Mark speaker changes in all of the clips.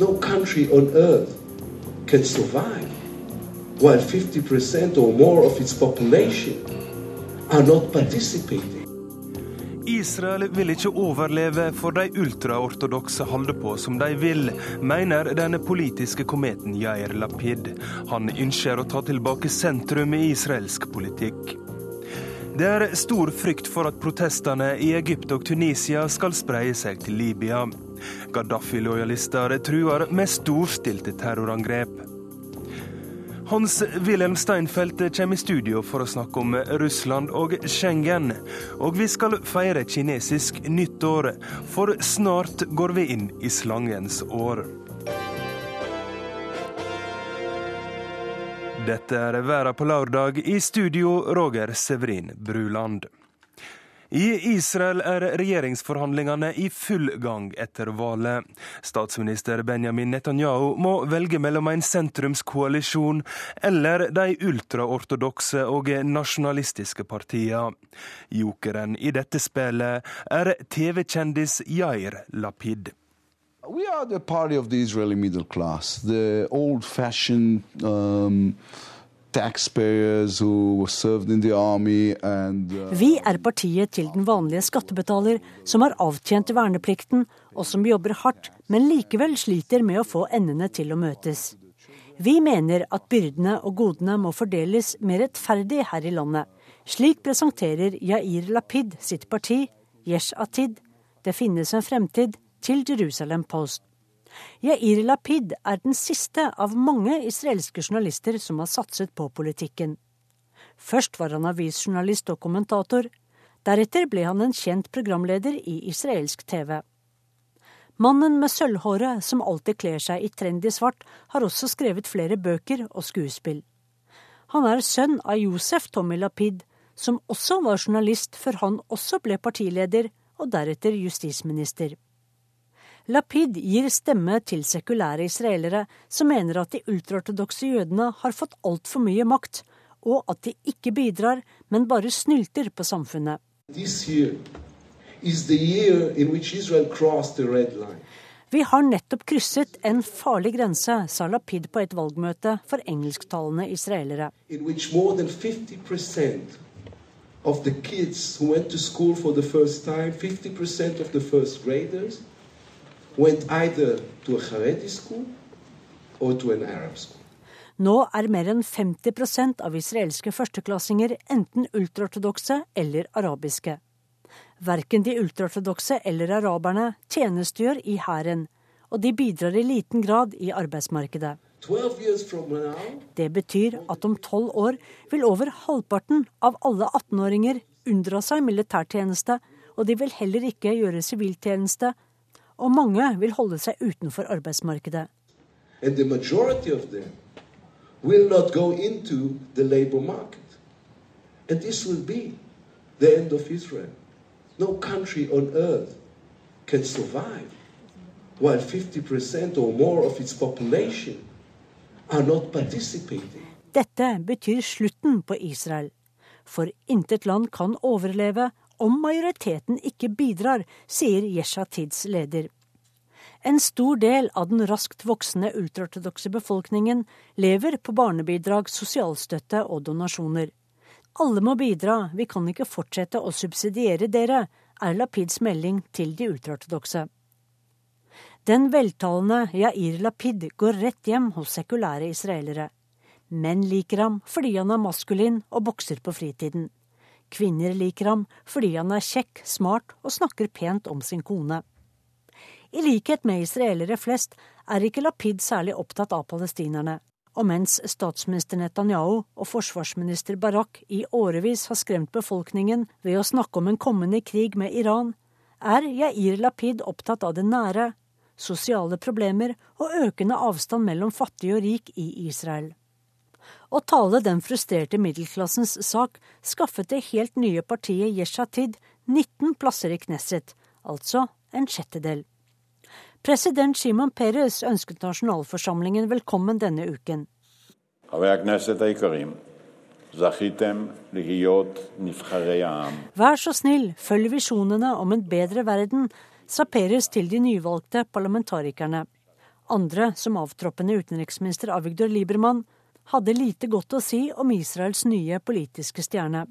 Speaker 1: No country on earth can survive while 50% or more of its population are not participating.
Speaker 2: Israel vil ikke overleve for de ultraortodokse holder på som de vil, mener denne politiske kometen Jair Lapid. Han ønsker å ta tilbake sentrum i israelsk politikk. Det er stor frykt for at protestene i Egypt og Tunisia skal spreie seg til Libya. Gaddafi-lojalister truer med storstilte terrorangrep. Hans-Wilhelm Steinfeld kommer i studio for å snakke om Russland og Schengen. Og vi skal feire kinesisk nyttår, for snart går vi inn i slangens år. Dette er Væra på lørdag, i studio Roger Severin Bruland. I Israel er regjeringsforhandlingene i full gang etter valget. Statsminister Benjamin Netanyahu må velge mellom en sentrumskoalisjon eller de ultraortodokse og nasjonalistiske partiene. Jokeren i dette spillet er TV-kjendis Yair Lapid.
Speaker 3: We are the party of the Israeli middle class, um, uh...
Speaker 4: Vi er partiet til den vanlige skattebetaler som har avtjent verneplikten, og som jobber hardt, men likevel sliter med å få endene til å møtes. Vi mener at byrdene og godene må fordeles mer rettferdig her i landet. Slik presenterer Yair Lapid sitt parti, Yesh Atid. Det finnes en fremtid til Jerusalem Post. Yair Lapid er den siste av mange israelske journalister som har satset på politikken. Først var han avisjournalist og kommentator. Deretter ble han en kjent programleder i israelsk TV. Mannen med sølvhåret som alltid kler seg i trendy svart, har også skrevet flere bøker og skuespill. Han er sønn av Josef Tommy Lapid, som også var journalist før han også ble partileder og deretter justisminister. Lapid gir stemme til sekulære israelere som mener at de ultraortodokse jødene har fått altfor mye makt, og at de ikke bidrar, men bare snylter på samfunnet. Vi har nettopp krysset en farlig grense, sa Lapid på et valgmøte for engelsktalende israelere.
Speaker 1: Of the kids who went to school for the first time, 50% of the first graders, went either to a Haredi school or to an Arab school.
Speaker 4: Nå er mer enn 50% av israelske førsteklassinger enten ultraortodokse eller arabiske. Verken de ultraortodokse eller araberne tjenestegjør i hæren, og de bidrar i liten grad i arbeidsmarkedet. Det betyr at om tolv år vil over halvparten av alle 18-åringer unndra seg militærtjeneste, og de vil heller ikke gjøre siviltjeneste og mange vil holde seg utenfor arbeidsmarkedet.
Speaker 1: No country on earth can survive while 50% or more of its population are not participating.
Speaker 4: Dette betyr slutten på Israel. For intet land kan overleve om majoriteten ikke bidrar, sier Yeshatids leder. En stor del av den raskt voksende ultraortodokse befolkningen lever på barnebidrag, sosialstøtte og donasjoner. Alle må bidra, vi kan ikke fortsette å subsidiere dere, er Lapids melding til de ultraortodokse. Den veltalende Yair Lapid går rett hjem hos sekulære israelere. Menn liker ham fordi han er maskulin og bokser på fritiden. Kvinner liker ham fordi han er kjekk, smart og snakker pent om sin kone. I likhet med israelere flest er ikke Lapid særlig opptatt av palestinerne. Og mens statsminister Netanyahu og forsvarsminister Barak i årevis har skremt befolkningen ved å snakke om en kommende krig med Iran, er Yair Lapid opptatt av det nære, sosiale problemer og økende avstand mellom fattig og rik i Israel. Å tale den frustrerte middelklassens sak skaffet det helt nye partiet Yeshatid 19 plasser i Knesset, altså en sjettedel. President Shimon Peres ønsket nasjonalforsamlingen velkommen denne uken. Vær så snill, følg visjonene om en bedre verden, sa Peres til de nyvalgte parlamentarikerne. Andre, som avtroppende utenriksminister Avigdor Liebermann, hadde lite godt å si om Israels nye politiske stjerne.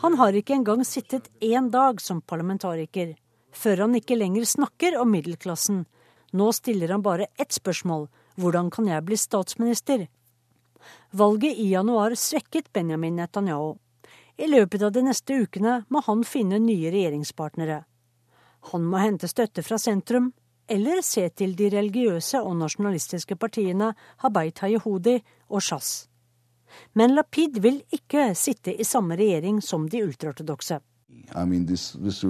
Speaker 4: Han har ikke engang sittet én dag som parlamentariker, før han ikke lenger snakker om middelklassen. Nå stiller han bare ett spørsmål hvordan kan jeg bli statsminister? Valget i januar svekket Benjamin Netanyahu. I løpet av de neste ukene må han finne nye regjeringspartnere. Han må hente støtte fra sentrum, eller se til de religiøse og nasjonalistiske partiene Habayt Hayehudi og Shas. Men Lapid vil ikke sitte i samme regjering som de ultraortodokse.
Speaker 3: I mean, this, this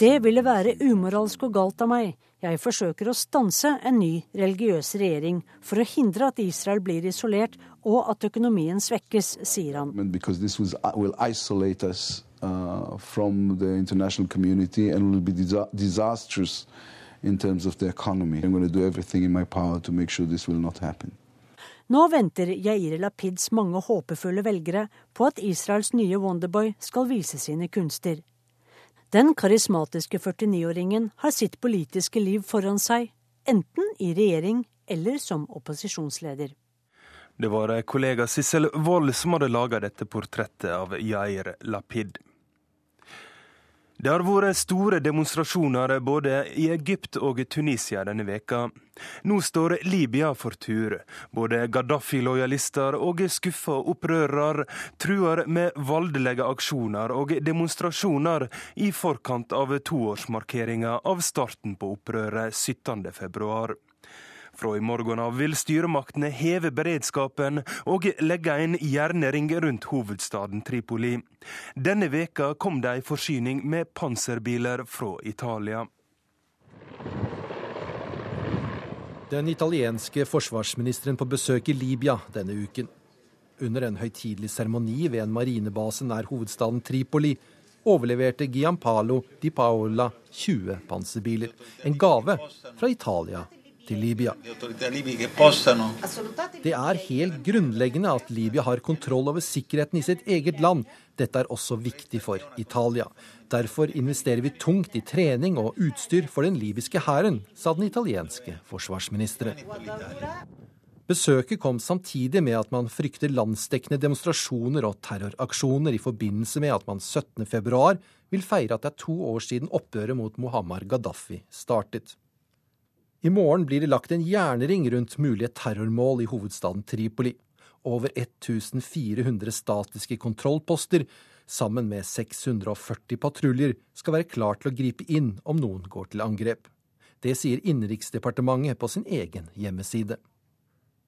Speaker 4: det ville være umoralsk og galt av meg. Jeg forsøker å stanse en ny religiøs regjering for å hindre at Israel blir isolert og at økonomien svekkes, sier han.
Speaker 3: Uh, from the international community and will be disastrous in terms of the economy. I'm going to do everything in my power to make sure this will not happen.
Speaker 4: Nå venter Yair Lapids mange håpefulle velgere på at Israels nye Wonderboy skal vise sine kunster. Den karismatiske 49-åringen har sitt politiske liv foran seg, enten i regjering eller som opposisjonsleder.
Speaker 2: Det var kollega Sissel Wold som hadde laga dette portrettet av Yair Lapid. Det har vært store demonstrasjoner både i Egypt og Tunisia denne veka. Nå står Libya for tur. Både Gaddafi-lojalister og skuffa opprørere truer med voldelige aksjoner og demonstrasjoner i forkant av toårsmarkeringa av starten på opprøret 17.2. Fra i morgen av vil styremaktene heve beredskapen og legge en jernring rundt hovedstaden Tripoli. Denne veka kom det ei forsyning med panserbiler fra Italia.
Speaker 5: Den italienske forsvarsministeren på besøk i Libya denne uken. Under en høytidelig seremoni ved en marinebase nær hovedstaden Tripoli overleverte Giampalo di Paola 20 panserbiler. En gave fra Italia til Libya. Det er helt grunnleggende at Libya har kontroll over sikkerheten i sitt eget land. Dette er også viktig for Italia. Derfor investerer vi tungt i trening og utstyr for den libyske hæren, sa den italienske forsvarsministeren. Besøket kom samtidig med at man frykter landsdekkende demonstrasjoner og terroraksjoner i forbindelse med at man 17.2 vil feire at det er to år siden opprøret mot Muhammar Gaddafi startet. I morgen blir det lagt en jernring rundt mulige terrormål i hovedstaden Tripoli. Over 1400 statiske kontrollposter sammen med 640 patruljer skal være klar til å gripe inn om noen går til angrep. Det sier Innenriksdepartementet på sin egen hjemmeside.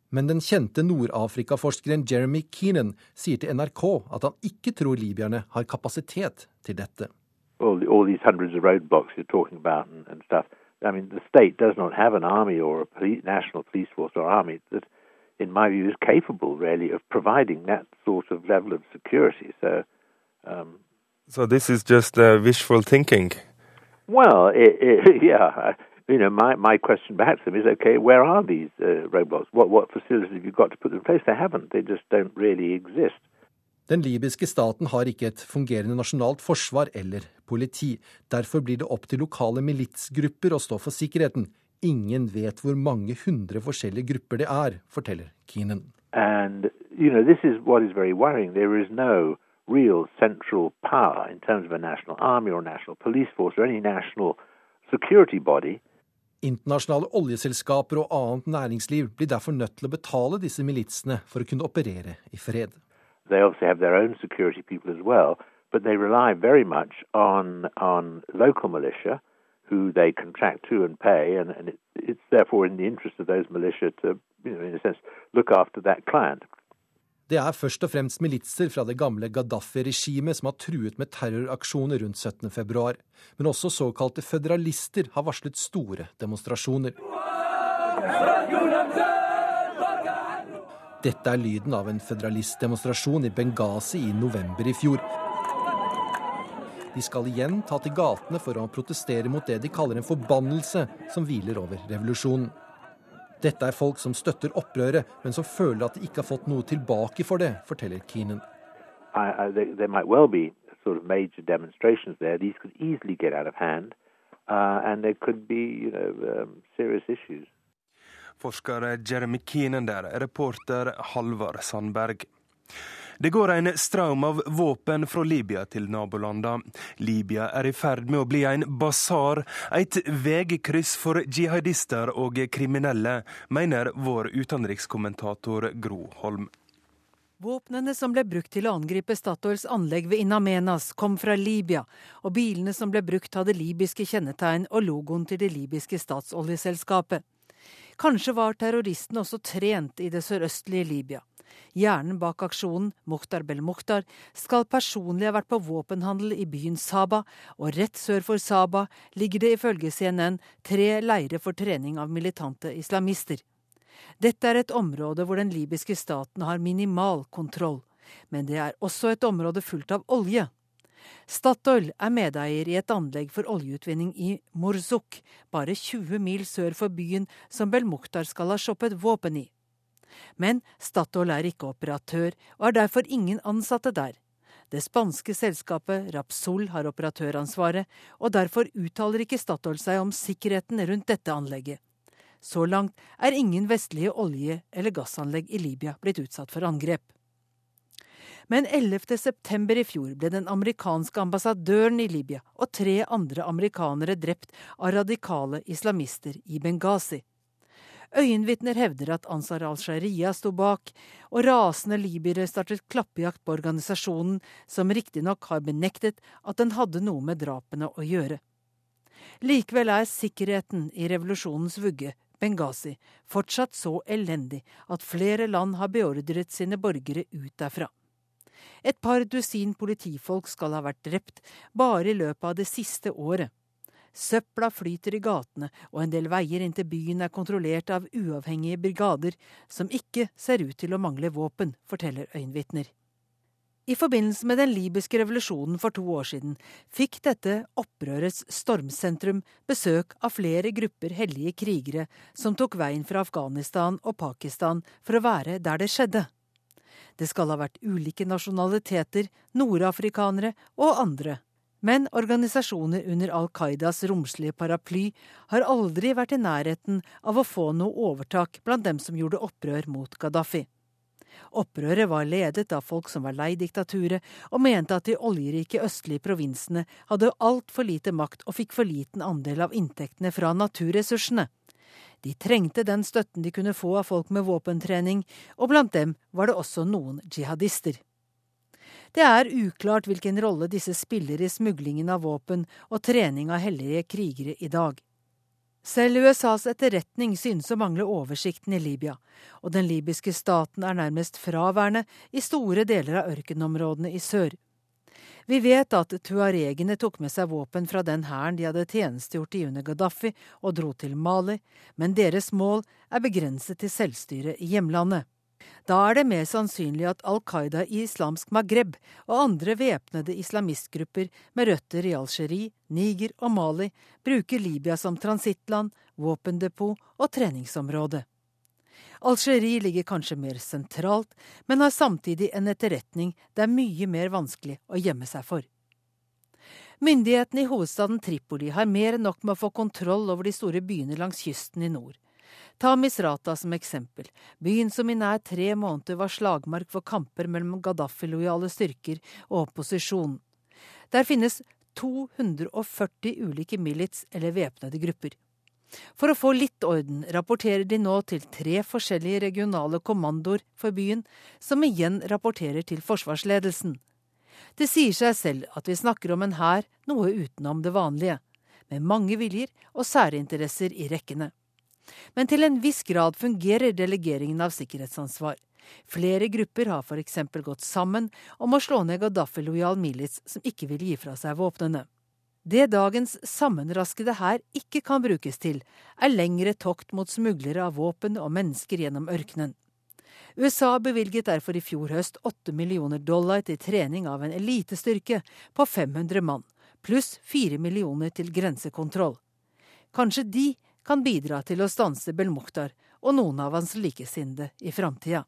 Speaker 5: Men den kjente Nord-Afrika-forskeren Jeremy Keenan sier til NRK at han ikke tror libyerne har kapasitet til dette.
Speaker 6: All, all I mean, the state does not have an army or a police, national police force or army that, in my view, is capable really of providing that sort of level of security. So, um,
Speaker 2: so this is just uh, wishful thinking.
Speaker 6: Well, it, it, yeah. You know, my, my question back to them is, okay, where are these uh, roadblocks? What what facilities have you got to put them in place? They haven't. They just don't really exist.
Speaker 5: Den libyske staten har ikke et fungerende nasjonalt forsvar eller politi. Derfor blir det opp til lokale militsgrupper å stå for sikkerheten. Ingen vet hvor mange hundre forskjellige grupper det er, forteller Keenan.
Speaker 6: And, you know, this is what is very worrying. There is no real central power in terms of a national army or national police force or any national security body.
Speaker 5: Internasjonale oljeselskaper og annet næringsliv blir derfor nødt til å betale disse militsene for å kunne operere i fred.
Speaker 6: They obviously have their own security people as well, but they rely very much on on local militia, who they contract to and pay, and, and it, it's therefore in the interest of those militia to, you know, in a sense, look after that client.
Speaker 5: Det er først og fremst militser fra det gamle Gaddafi-regimet som har truet med terroraksjoner rundt 17.2, men også såkalte føderalister har varslet store demonstrasjoner. Dette er lyden av en føderalistdemonstrasjon i Benghazi i november i fjor. De skal igjen ta til gatene for å protestere mot det de kaller en forbannelse som hviler over revolusjonen. Dette er folk som støtter opprøret, men som føler at de ikke har fått noe tilbake for det, forteller Keenan.
Speaker 6: I, I, there, there might well be sort of major demonstrations there. These could easily get out of hand, uh, be you know, um.
Speaker 2: Forsker Jeremy Keenan der, reporter Halvard Sandberg. Det går en strøm av våpen fra Libya til nabolandene. Libya er i ferd med å bli en basar, et veikryss for jihadister og kriminelle, mener vår utenrikskommentator Gro Holm.
Speaker 7: Våpnene som ble brukt til å angripe Statoils anlegg ved Inamenas, kom fra Libya, og bilene som ble brukt hadde libyske kjennetegn og logoen til det libyske statsoljeselskapet. Kanskje var terroristene også trent i det sørøstlige Libya. Hjernen bak aksjonen, Mukhtar Bel-Mukhtar, skal personlig ha vært på våpenhandel i byen Saba, og rett sør for Saba ligger det ifølge CNN tre leirer for trening av militante islamister. Dette er et område hvor den libyske staten har minimal kontroll, men det er også et område fullt av olje. Statoil er medeier i et anlegg for oljeutvinning i Morzuk, bare 20 mil sør for byen som Bel-Mukhtar skal ha shoppet våpen i. Men Statoil er ikke operatør, og er derfor ingen ansatte der. Det spanske selskapet Rapsol har operatøransvaret, og derfor uttaler ikke Statoil seg om sikkerheten rundt dette anlegget. Så langt er ingen vestlige olje- eller gassanlegg i Libya blitt utsatt for angrep. Men 11. september i fjor ble den amerikanske ambassadøren i Libya og tre andre amerikanere drept av radikale islamister i Benghazi. Øyenvitner hevder at Ansar al-Sharia sto bak, og rasende libyere startet klappejakt på organisasjonen, som riktignok har benektet at den hadde noe med drapene å gjøre. Likevel er sikkerheten i revolusjonens vugge, Benghazi, fortsatt så elendig at flere land har beordret sine borgere ut derfra. Et par dusin politifolk skal ha vært drept bare i løpet av det siste året. Søpla flyter i gatene, og en del veier inn til byen er kontrollert av uavhengige brigader, som ikke ser ut til å mangle våpen, forteller øyenvitner. I forbindelse med den libyske revolusjonen for to år siden fikk dette opprørets stormsentrum besøk av flere grupper hellige krigere som tok veien fra Afghanistan og Pakistan for å være der det skjedde. Det skal ha vært ulike nasjonaliteter, nordafrikanere og andre men organisasjoner under Al Qaidas romslige paraply har aldri vært i nærheten av å få noe overtak blant dem som gjorde opprør mot Gaddafi. Opprøret var ledet av folk som var lei diktaturet, og mente at de oljerike østlige provinsene hadde altfor lite makt og fikk for liten andel av inntektene fra naturressursene. De trengte den støtten de kunne få av folk med våpentrening, og blant dem var det også noen jihadister. Det er uklart hvilken rolle disse spiller i smuglingen av våpen og trening av hellige krigere i dag. Selv USAs etterretning synes å mangle oversikten i Libya, og den libyske staten er nærmest fraværende i store deler av ørkenområdene i sør. Vi vet at tuaregene tok med seg våpen fra den hæren de hadde tjenestegjort i under Gaddafi og dro til Mali, men deres mål er begrenset til selvstyre i hjemlandet. Da er det mer sannsynlig at Al Qaida i islamsk Maghreb og andre væpnede islamistgrupper med røtter i Algerie, Niger og Mali bruker Libya som transittland, våpendepot og treningsområde. Algerie ligger kanskje mer sentralt, men har samtidig en etterretning det er mye mer vanskelig å gjemme seg for. Myndighetene i hovedstaden Tripoli har mer enn nok med å få kontroll over de store byene langs kysten i nord. Ta Misrata som eksempel, byen som i nær tre måneder var slagmark for kamper mellom Gaddafi-lojale styrker og opposisjonen. Der finnes 240 ulike milits eller væpnede grupper. For å få litt orden rapporterer de nå til tre forskjellige regionale kommandoer for byen, som igjen rapporterer til forsvarsledelsen. Det sier seg selv at vi snakker om en hær noe utenom det vanlige, med mange viljer og særinteresser i rekkene. Men til en viss grad fungerer delegeringen av sikkerhetsansvar. Flere grupper har f.eks. gått sammen om å slå ned Gaddafi-lojal milits som ikke vil gi fra seg våpnene. Det dagens sammenraskede hær ikke kan brukes til, er lengre tokt mot smuglere av våpen og mennesker gjennom ørkenen. USA bevilget derfor i fjor høst 8 millioner dollar til trening av en elitestyrke på 500 mann, pluss 4 millioner til grensekontroll. Kanskje de kan bidra til å stanse Belmokhtar og noen av hans likesinnede i framtida.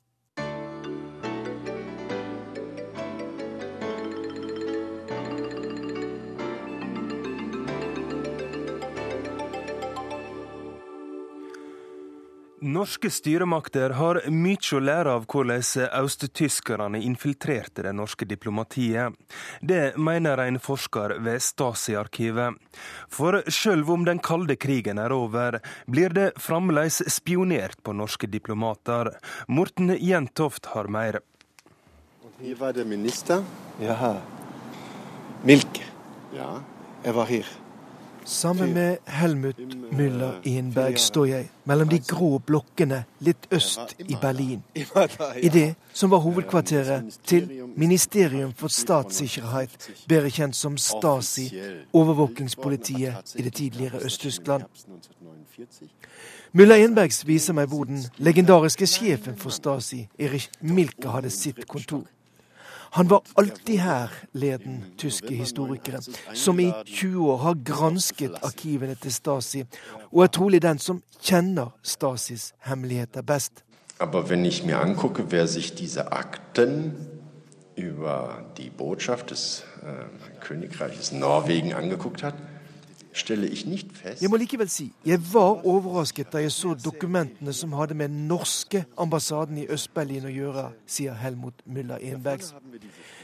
Speaker 2: Norske styremakter har mye å lære av hvordan østtyskerne infiltrerte det norske diplomatiet. Det mener en forsker ved Stasi-arkivet. For selv om den kalde krigen er over, blir det fremdeles spionert på norske diplomater. Morten Jentoft har mer.
Speaker 8: Her var det minister.
Speaker 9: Jaha. Milke.
Speaker 8: Ja.
Speaker 9: Jeg var her. Sammen med Helmut Müller Enberg står jeg mellom de grå blokkene litt øst i Berlin. I det som var hovedkvarteret til Ministerium for statssikkerhet, bedre kjent som Stasi, overvåkingspolitiet i det tidligere Øst-Tyskland. Müller Enbergs viser meg hvor den legendariske sjefen for Stasi, Erich Milke, hadde sitt kontor. Han var alltid her, leden tyske historikeren, som i 20 år har gransket arkivene til Stasi, og er trolig den som kjenner Stasis hemmeligheter best.
Speaker 8: Aber wenn ich mir angucke, wer sich diese Akten über die Botschaft des äh, Königreiches Norwegen angeguckt hat,
Speaker 9: jeg må likevel si jeg var overrasket da jeg så dokumentene som hadde med den norske ambassaden i Øst-Berlin å gjøre, sier Helmut Müller Enbergs.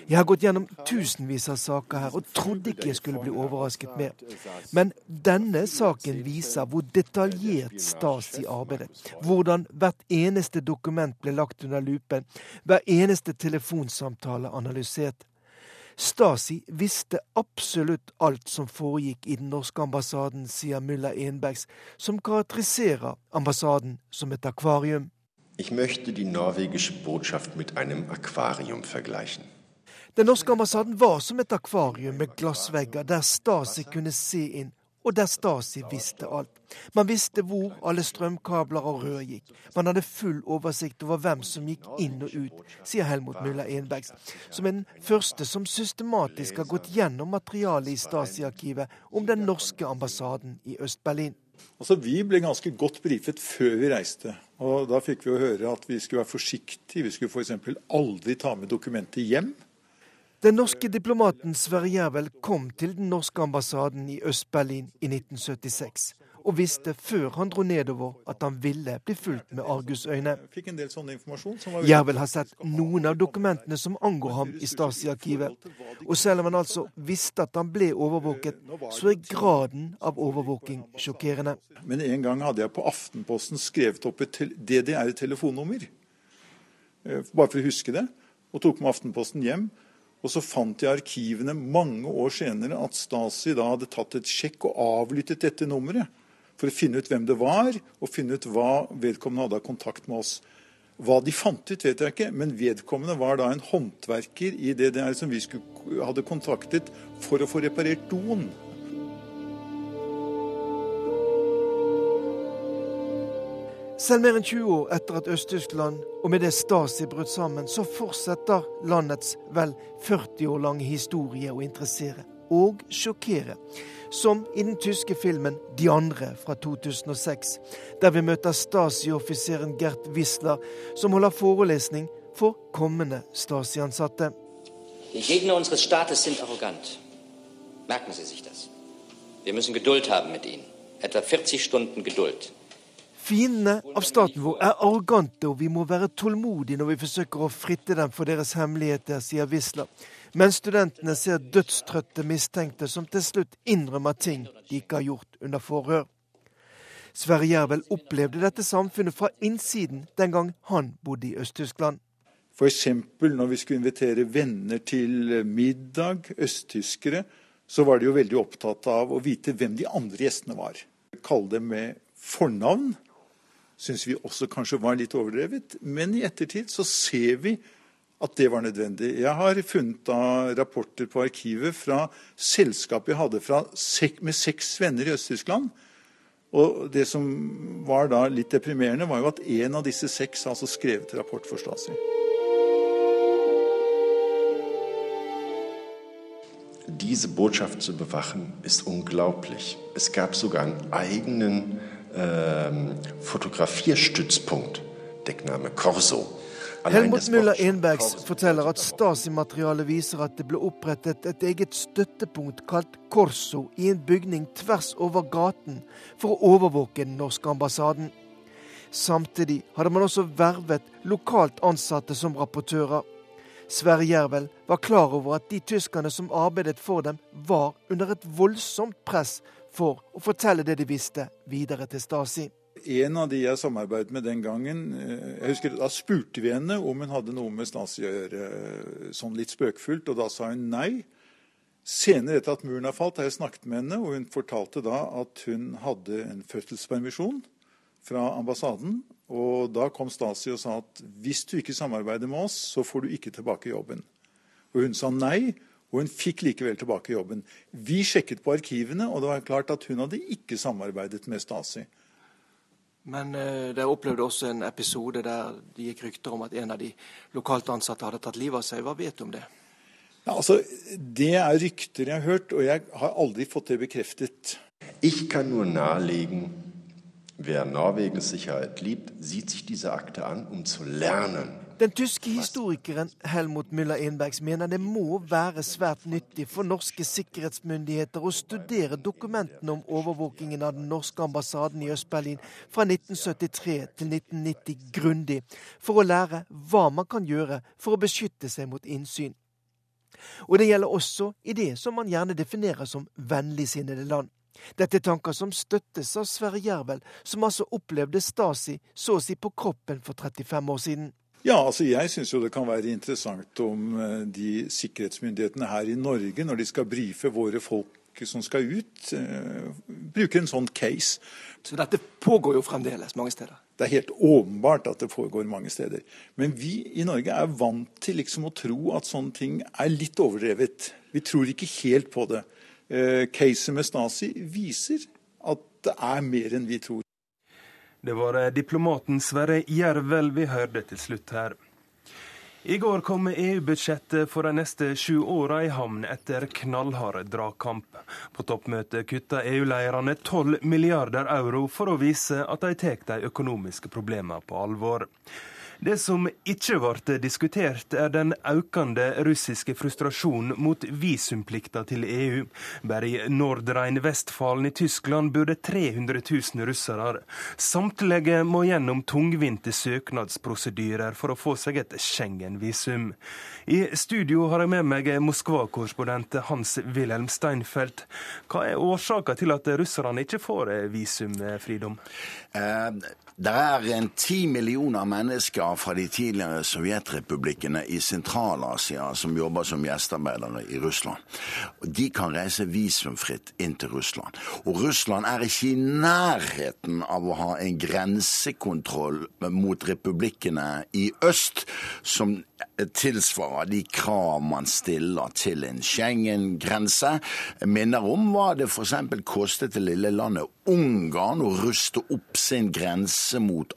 Speaker 9: Jeg har gått gjennom tusenvis av saker her og trodde ikke jeg skulle bli overrasket mer. Men denne saken viser hvor detaljert Stasi arbeidet. Hvordan hvert eneste dokument ble lagt under lupen, hver eneste telefonsamtale analysert. Stasi visste absolutt alt som foregikk i den norske ambassaden, sier Mulla Enbergs, som karakteriserer ambassaden som et akvarium.
Speaker 8: Ich möchte die norwegische Botschaft mit einem Aquarium vergleichen.
Speaker 9: Den norske ambassaden var som et akvarium med glassvegger der Stasi kunne se inn og der Stasi visste alt. Man visste hvor alle strømkabler og rør gikk. Man hadde full oversikt over hvem som gikk inn og ut, sier Helmut Müller Enbergs, som er den første som systematisk har gått gjennom materialet i Stasi-arkivet om den norske ambassaden i Øst-Berlin.
Speaker 10: Altså, Vi ble ganske godt brifet før vi reiste. og Da fikk vi høre at vi skulle være forsiktige. Vi skulle f.eks. aldri ta med dokumentet hjem.
Speaker 9: Den norske diplomaten Sverre Jervel kom til den norske ambassaden i Øst-Berlin i 1976, og visste før han dro nedover at han ville bli fulgt med argusøyne. Jervel har sett noen av dokumentene som angår ham i Stasi-arkivet. Og selv om han altså visste at han ble overvåket, så er graden av overvåking sjokkerende.
Speaker 10: Men en gang hadde jeg på Aftenposten skrevet opp et DDR-telefonnummer, eh, bare for å huske det, og tok med Aftenposten hjem. Og så fant jeg i arkivene mange år senere at Stasi da hadde tatt et sjekk og avlyttet dette nummeret. For å finne ut hvem det var, og finne ut hva vedkommende hadde av kontakt med oss. Hva de fant ut, vet jeg ikke, men vedkommende var da en håndverker i er som vi skulle, hadde kontaktet for å få reparert doen.
Speaker 9: Selv mer enn 20 år etter at Øst-Tyskland og med det Stasi brøt sammen, så fortsetter landets vel 40 år lange historie å interessere og sjokkere. Som i den tyske filmen 'De andre' fra 2006, der vi møter Stasi-offiseren Gert Wisler, som holder forelesning for kommende Stasi-ansatte.
Speaker 11: Die Gegner unseres Staates sind arrogant. Merken Sie sich das. Wir müssen Geduld haben mit ihnen. Etwa 40 Stunden Geduld.
Speaker 9: Fiendene av staten vår er arrogante, og vi må være tålmodige når vi forsøker å fritte dem for deres hemmeligheter, sier Wisla. Men studentene ser dødstrøtte mistenkte som til slutt innrømmer ting de ikke har gjort under forhør. Sverre Jervel opplevde dette samfunnet fra innsiden den gang han bodde i Øst-Tyskland.
Speaker 10: F.eks. når vi skulle invitere venner til middag, østtyskere, så var de jo veldig opptatt av å vite hvem de andre gjestene var. Kalle dem med fornavn syns vi også kanskje var litt overdrevet. Men i ettertid så ser vi at det var nødvendig. Jeg har funnet rapporter på arkivet fra selskap jeg hadde fra, med seks venner i Øst-Tyskland. Og det som var da litt deprimerende, var jo at én av disse seks altså skrevet rapport for Stasi.
Speaker 8: Diese Botschaft zu bewachen ist unglaublich. Es gab sogar einen eigenen fotografierstützpunkt, dekkname Corso.
Speaker 9: Helmut Müller Enbergs forteller at Stasi-materialet viser at det ble opprettet et eget støttepunkt kalt Corso i en bygning tvers over gaten for å overvåke den norske ambassaden. Samtidig hadde man også vervet lokalt ansatte som rapportører. Sverre Jervel var klar over at de tyskerne som arbeidet for dem, var under et voldsomt press for å fortelle det de visste, videre til Stasi
Speaker 10: en av de jeg samarbeidet med den gangen eh, jeg husker Da spurte vi henne om hun hadde noe med Stasi å gjøre, eh, sånn litt spøkfullt, og da sa hun nei. Senere etter at muren har falt, har jeg snakket med henne, og hun fortalte da at hun hadde en fødselspermisjon fra ambassaden. Og da kom Stasi og sa at hvis du ikke samarbeider med oss, så får du ikke tilbake jobben. Og hun sa nei, og hun fikk likevel tilbake jobben. Vi sjekket på arkivene, og det var klart at hun hadde ikke samarbeidet med Stasi.
Speaker 9: Men uh, dere opplevde også en episode der det gikk rykter om at en av de lokalt ansatte hadde tatt livet av seg. Hva vet du om det?
Speaker 10: Ja, altså, Det er rykter jeg har hørt, og jeg har aldri fått det bekreftet.
Speaker 8: Ich kann nur nahelegen, wer Norwegens Sicherheit liebt, sieht sich diese Akte an, um zu lernen
Speaker 9: den tyske historikeren Helmut Müller-Einbergs mener det må være svært nyttig for norske sikkerhetsmyndigheter å studere dokumentene om overvåkingen av den norske ambassaden i Øst-Berlin fra 1973 til 1990 grundig, for å lære hva man kan gjøre for å beskytte seg mot innsyn. Og det gjelder også i det som man gjerne definerer som vennligsinnede land. Dette er tanker som støttes av Sverre Jervel, som altså opplevde Stasi så å si på kroppen for 35 år siden.
Speaker 10: Ja, altså Jeg syns det kan være interessant om eh, de sikkerhetsmyndighetene her i Norge, når de skal brife våre folk som skal ut, uh, bruker en sånn case.
Speaker 9: Så dette pågår jo fremdeles mange steder?
Speaker 10: Det er helt åpenbart at det foregår mange steder. Men vi i Norge er vant til liksom å tro at sånne ting er litt overdrevet. Vi tror ikke helt på det. Uh, Caset med Stasi viser at det er mer enn vi tror.
Speaker 2: Det var eh, diplomaten Sverre Jervel vi hørte til slutt her. I går kom EU-budsjettet for de neste sju åra i havn etter knallhard dragkamp. På toppmøtet kutta EU-lederne 12 milliarder euro for å vise at de tar de økonomiske problemene på alvor. Det som ikke ble diskutert, er den økende russiske frustrasjonen mot visumplikta til EU. Bare i Nordrhein-Vestfalen i Tyskland bor det 300 000 russere. Samtlige må gjennom tungvinte søknadsprosedyrer for å få seg et Schengen-visum. I studio har jeg med meg Moskva-korrespondent Hans-Wilhelm Steinfeld. Hva er årsaka til at russerne ikke får visumfridom?
Speaker 12: Eh, det er en ti millioner mennesker fra de tidligere sovjetrepublikkene i Sentral-Asia som jobber som gjestearbeidere i Russland. De kan reise visumfritt inn til Russland. Og Russland er ikke i nærheten av å ha en grensekontroll mot republikkene i øst som tilsvarer de krav man stiller til en Schengen-grense. Minner om hva det f.eks. kostet det lille landet Ungarn å ruste opp sin grense mot,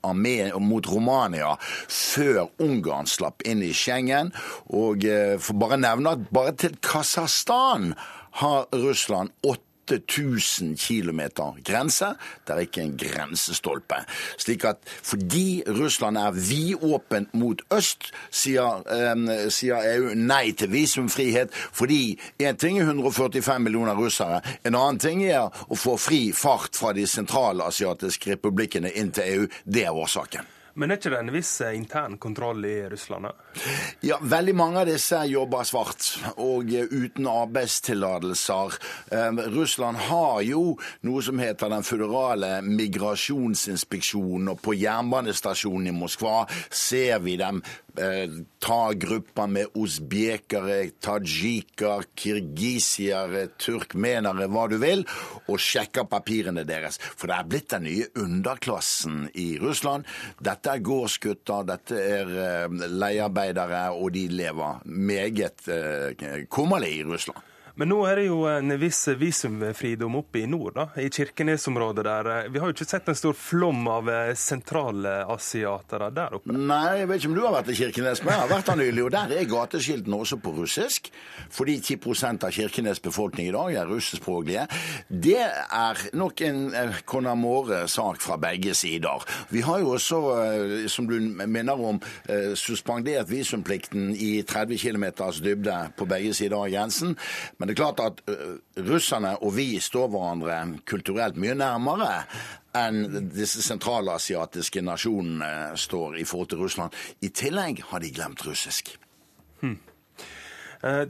Speaker 12: mot Romania før Ungarn slapp inn i Schengen. Og eh, for bare nevne at bare til Kasakhstan har Russland åtte 8000 km grense. Det er ikke en grensestolpe. Slik at fordi Russland er vidåpent mot øst, sier, eh, sier, EU nei til visumfrihet. Fordi én ting er 145 millioner russere, en annen ting er å få fri fart fra de sentralasiatiske republikkene inn til EU. Det er årsaken.
Speaker 2: Men er ikke det en viss eh, intern kontroll i Russland?
Speaker 12: Ja, veldig mange av disse jobber svart og eh, uten arbeidstillatelser. Eh, Russland har jo noe som heter den føderale migrasjonsinspeksjonen, og på jernbanestasjonen i Moskva ser vi dem Eh, ta grupper med usbekere, tajiker, kirgisiere, turkmenere, hva du vil, og sjekke papirene deres. For det er blitt den nye underklassen i Russland. Dette er gårdsgutter, dette er uh, leiearbeidere, og de lever meget uh, kummerlig i Russland.
Speaker 2: Men nå er det jo en viss visumfridom oppe i nord, da, i Kirkenes-området der. Vi har jo ikke sett en stor flom av sentralasiatere der oppe?
Speaker 12: Nei, jeg vet ikke om du har vært i Kirkenes, men jeg har vært der nylig. Og der er gateskiltene også på russisk. Fordi 10 av Kirkenes' befolkning i dag er russiskspråklige. Det er nok en Conamore-sak fra begge sider. Vi har jo også, som du minner om, suspendert visumplikten i 30 km dybde på begge sider av grensen. Men det er klart at russerne og vi står hverandre kulturelt mye nærmere enn disse sentralasiatiske nasjonene står i forhold til Russland. I tillegg har de glemt russisk. Hmm.
Speaker 2: Uh,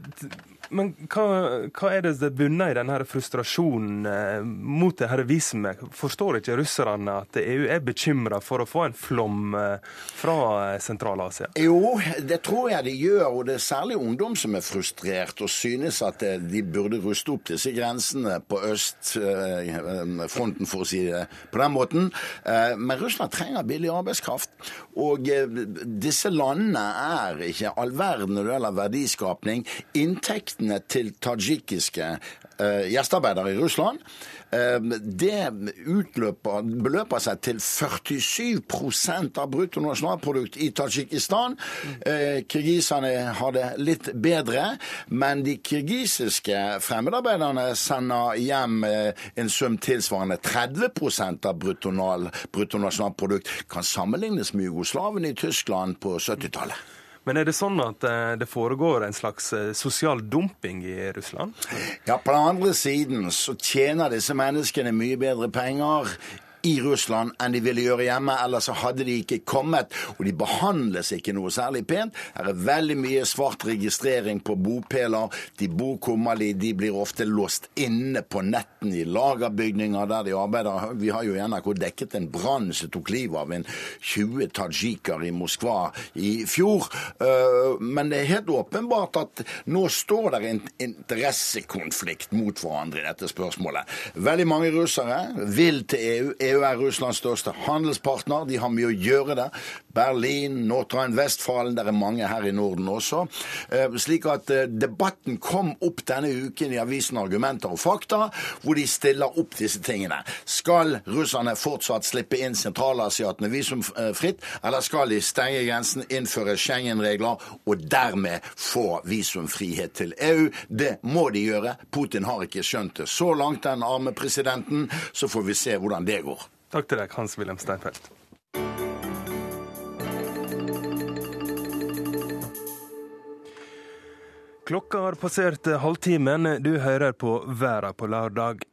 Speaker 2: men hva, hva, er det det bunner i denne frustrasjonen eh, mot det her visumet? Forstår ikke russerne at EU er bekymra for å få en flom eh, fra eh, Sentral-Asia?
Speaker 12: Jo, det tror jeg de gjør, og det er særlig ungdom som er frustrert og synes at de burde ruste opp disse grensene på østfronten, for å si det på den måten. Men Russland trenger billig arbeidskraft, og disse landene er ikke all verden når det gjelder verdiskapning. Inntekt utgiftene til tadsjikiske uh, gjestearbeidere i Russland, uh, det utløper, beløper seg til 47% av bruttonasjonalprodukt i Tadsjikistan. Uh, kirgiserne har det litt bedre, men de kirgisiske fremmedarbeiderne sender hjem en sum tilsvarende 30% av bruttonasjonalprodukt. Kan sammenlignes med jugoslavene i Tyskland på 70-tallet.
Speaker 2: Men er det sånn at eh, det foregår en slags eh, sosial dumping i Russland?
Speaker 12: Ja, på den andre siden så tjener disse menneskene mye bedre penger i Russland enn de ville gjøre hjemme, ellers så hadde de ikke kommet. Og de behandles ikke noe særlig pent. Her er veldig mye svart registrering på bopeler. De bor kummerlig, de blir ofte låst inne på netten i lagerbygninger der de arbeider. Vi har jo i NRK dekket en brann som tok livet av en 20 tadsjiker i Moskva i fjor. Øh, men det er helt åpenbart at nå står det en interessekonflikt mot hverandre i dette spørsmålet. Veldig mange russere vil til EU. EU er Russlands største handelspartner. De har mye å gjøre der. Berlin, Nordrhein-Westfalen, det er mange her i Norden også. Eh, slik at eh, debatten kom opp denne uken i avisen Argumenter og Fakta, hvor de stiller opp disse tingene. Skal russerne fortsatt slippe inn sentralasiatene visumfritt, eller skal de stenge grensen, innføre Schengen-regler og dermed få visumfrihet til EU? Det må de gjøre. Putin har ikke skjønt det så langt, den arme presidenten. Så får vi se hvordan det går.
Speaker 2: Takk til deg, Hans-Wilhelm Steinfeld. Klokka har passert halvtimen. Du hører på Verda på lørdag.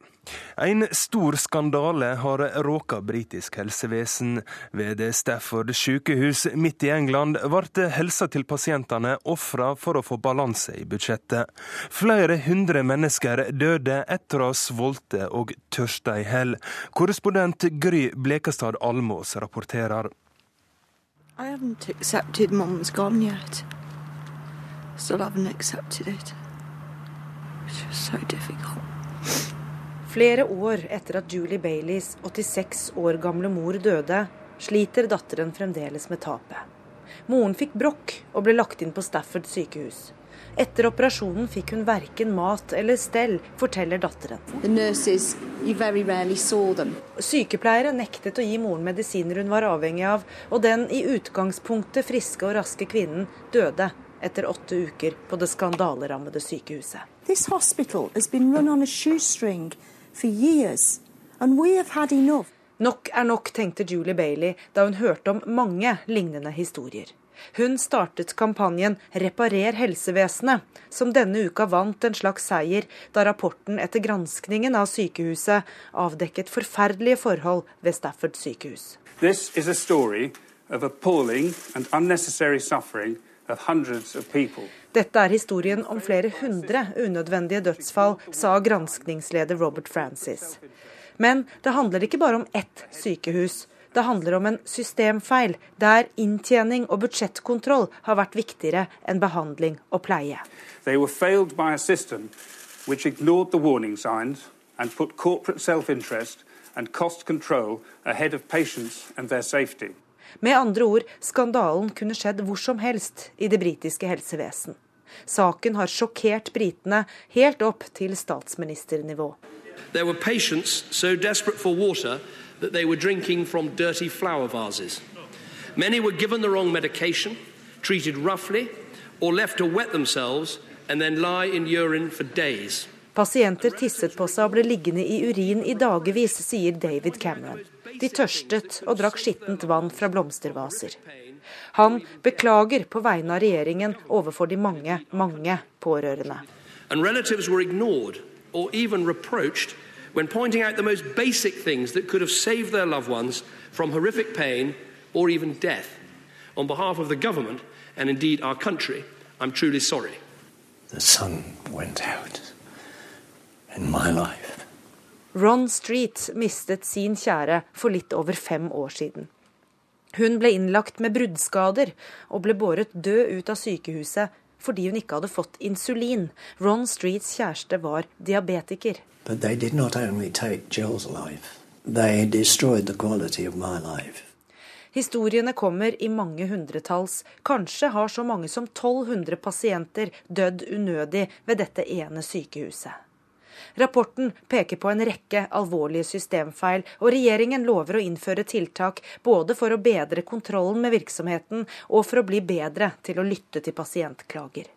Speaker 2: En stor skandale har råka britisk helsevesen. Ved Stafford sykehus midt i England ble helsa til pasientene ofra for å få balanse i budsjettet. Flere hundre mennesker døde etter å ha svolte og tørsta i hell. Korrespondent Gry Blekastad Almås rapporterer. I haven't accepted mom's gone yet. Still haven't accepted it. It's just so difficult. Flere år etter at Julie Baileys 86 år gamle mor døde, sliter datteren fremdeles med tapet. Moren fikk brokk og ble lagt inn på Stafford sykehus. Etter operasjonen fikk hun verken mat eller stell, forteller datteren. Nurses, Sykepleiere nektet å gi moren medisiner hun var avhengig av, og den i utgangspunktet friske og raske kvinnen døde etter åtte uker på det skandalerammede sykehuset. This hospital has been run on a shoestring for years, and we have had enough. Nok er nok, tenkte Julie Bailey da hun hørte om mange lignende historier. Hun startet kampanjen Reparer helsevesenet, som denne uka vant en slags seier da rapporten etter granskningen av sykehuset avdekket forferdelige forhold ved Stafford sykehus. This is a story of appalling and unnecessary suffering dette er historien om flere hundre unødvendige dødsfall, sa granskningsleder Robert Francis. Men det handler ikke bare om ett sykehus. Det handler om en systemfeil, der inntjening og budsjettkontroll har vært viktigere enn behandling og pleie. They were failed by a system which ignored the warning signs and put corporate self-interest and cost control ahead of patients and their med andre ord, skandalen kunne skjedd hvor som helst i det britiske helsevesen.
Speaker 13: Saken har sjokkert britene helt opp til statsministernivå.
Speaker 14: There were patients so desperate for water that they were drinking from dirty flower vases. Many were given the wrong medication, treated roughly, or left to wet themselves and then lie in urine for days.
Speaker 13: Pasienter tisset på seg og ble liggende i urin i dagevis, sier David Cameron. De tørstet og drakk skittent vann fra blomstervaser. Han beklager på vegne av regjeringen overfor de mange, mange pårørende.
Speaker 14: or even reproached when pointing out the most basic things that could have saved their loved ones from horrific pain or even death. On behalf of the government and indeed our country, I'm truly sorry.
Speaker 15: The sun went out in my life.
Speaker 13: Ron Street mistet sin kjære for litt over fem år siden. Hun ble innlagt med bruddskader og ble båret død ut av sykehuset fordi hun ikke hadde fått insulin. Ron Streets kjæreste var diabetiker. Historiene kommer i mange hundretalls. Kanskje har så mange som 1200 pasienter dødd unødig ved dette ene sykehuset. Rapporten peker på en rekke alvorlige systemfeil, og regjeringen lover å innføre tiltak både for å bedre kontrollen med virksomheten og for å bli bedre til å lytte til pasientklager.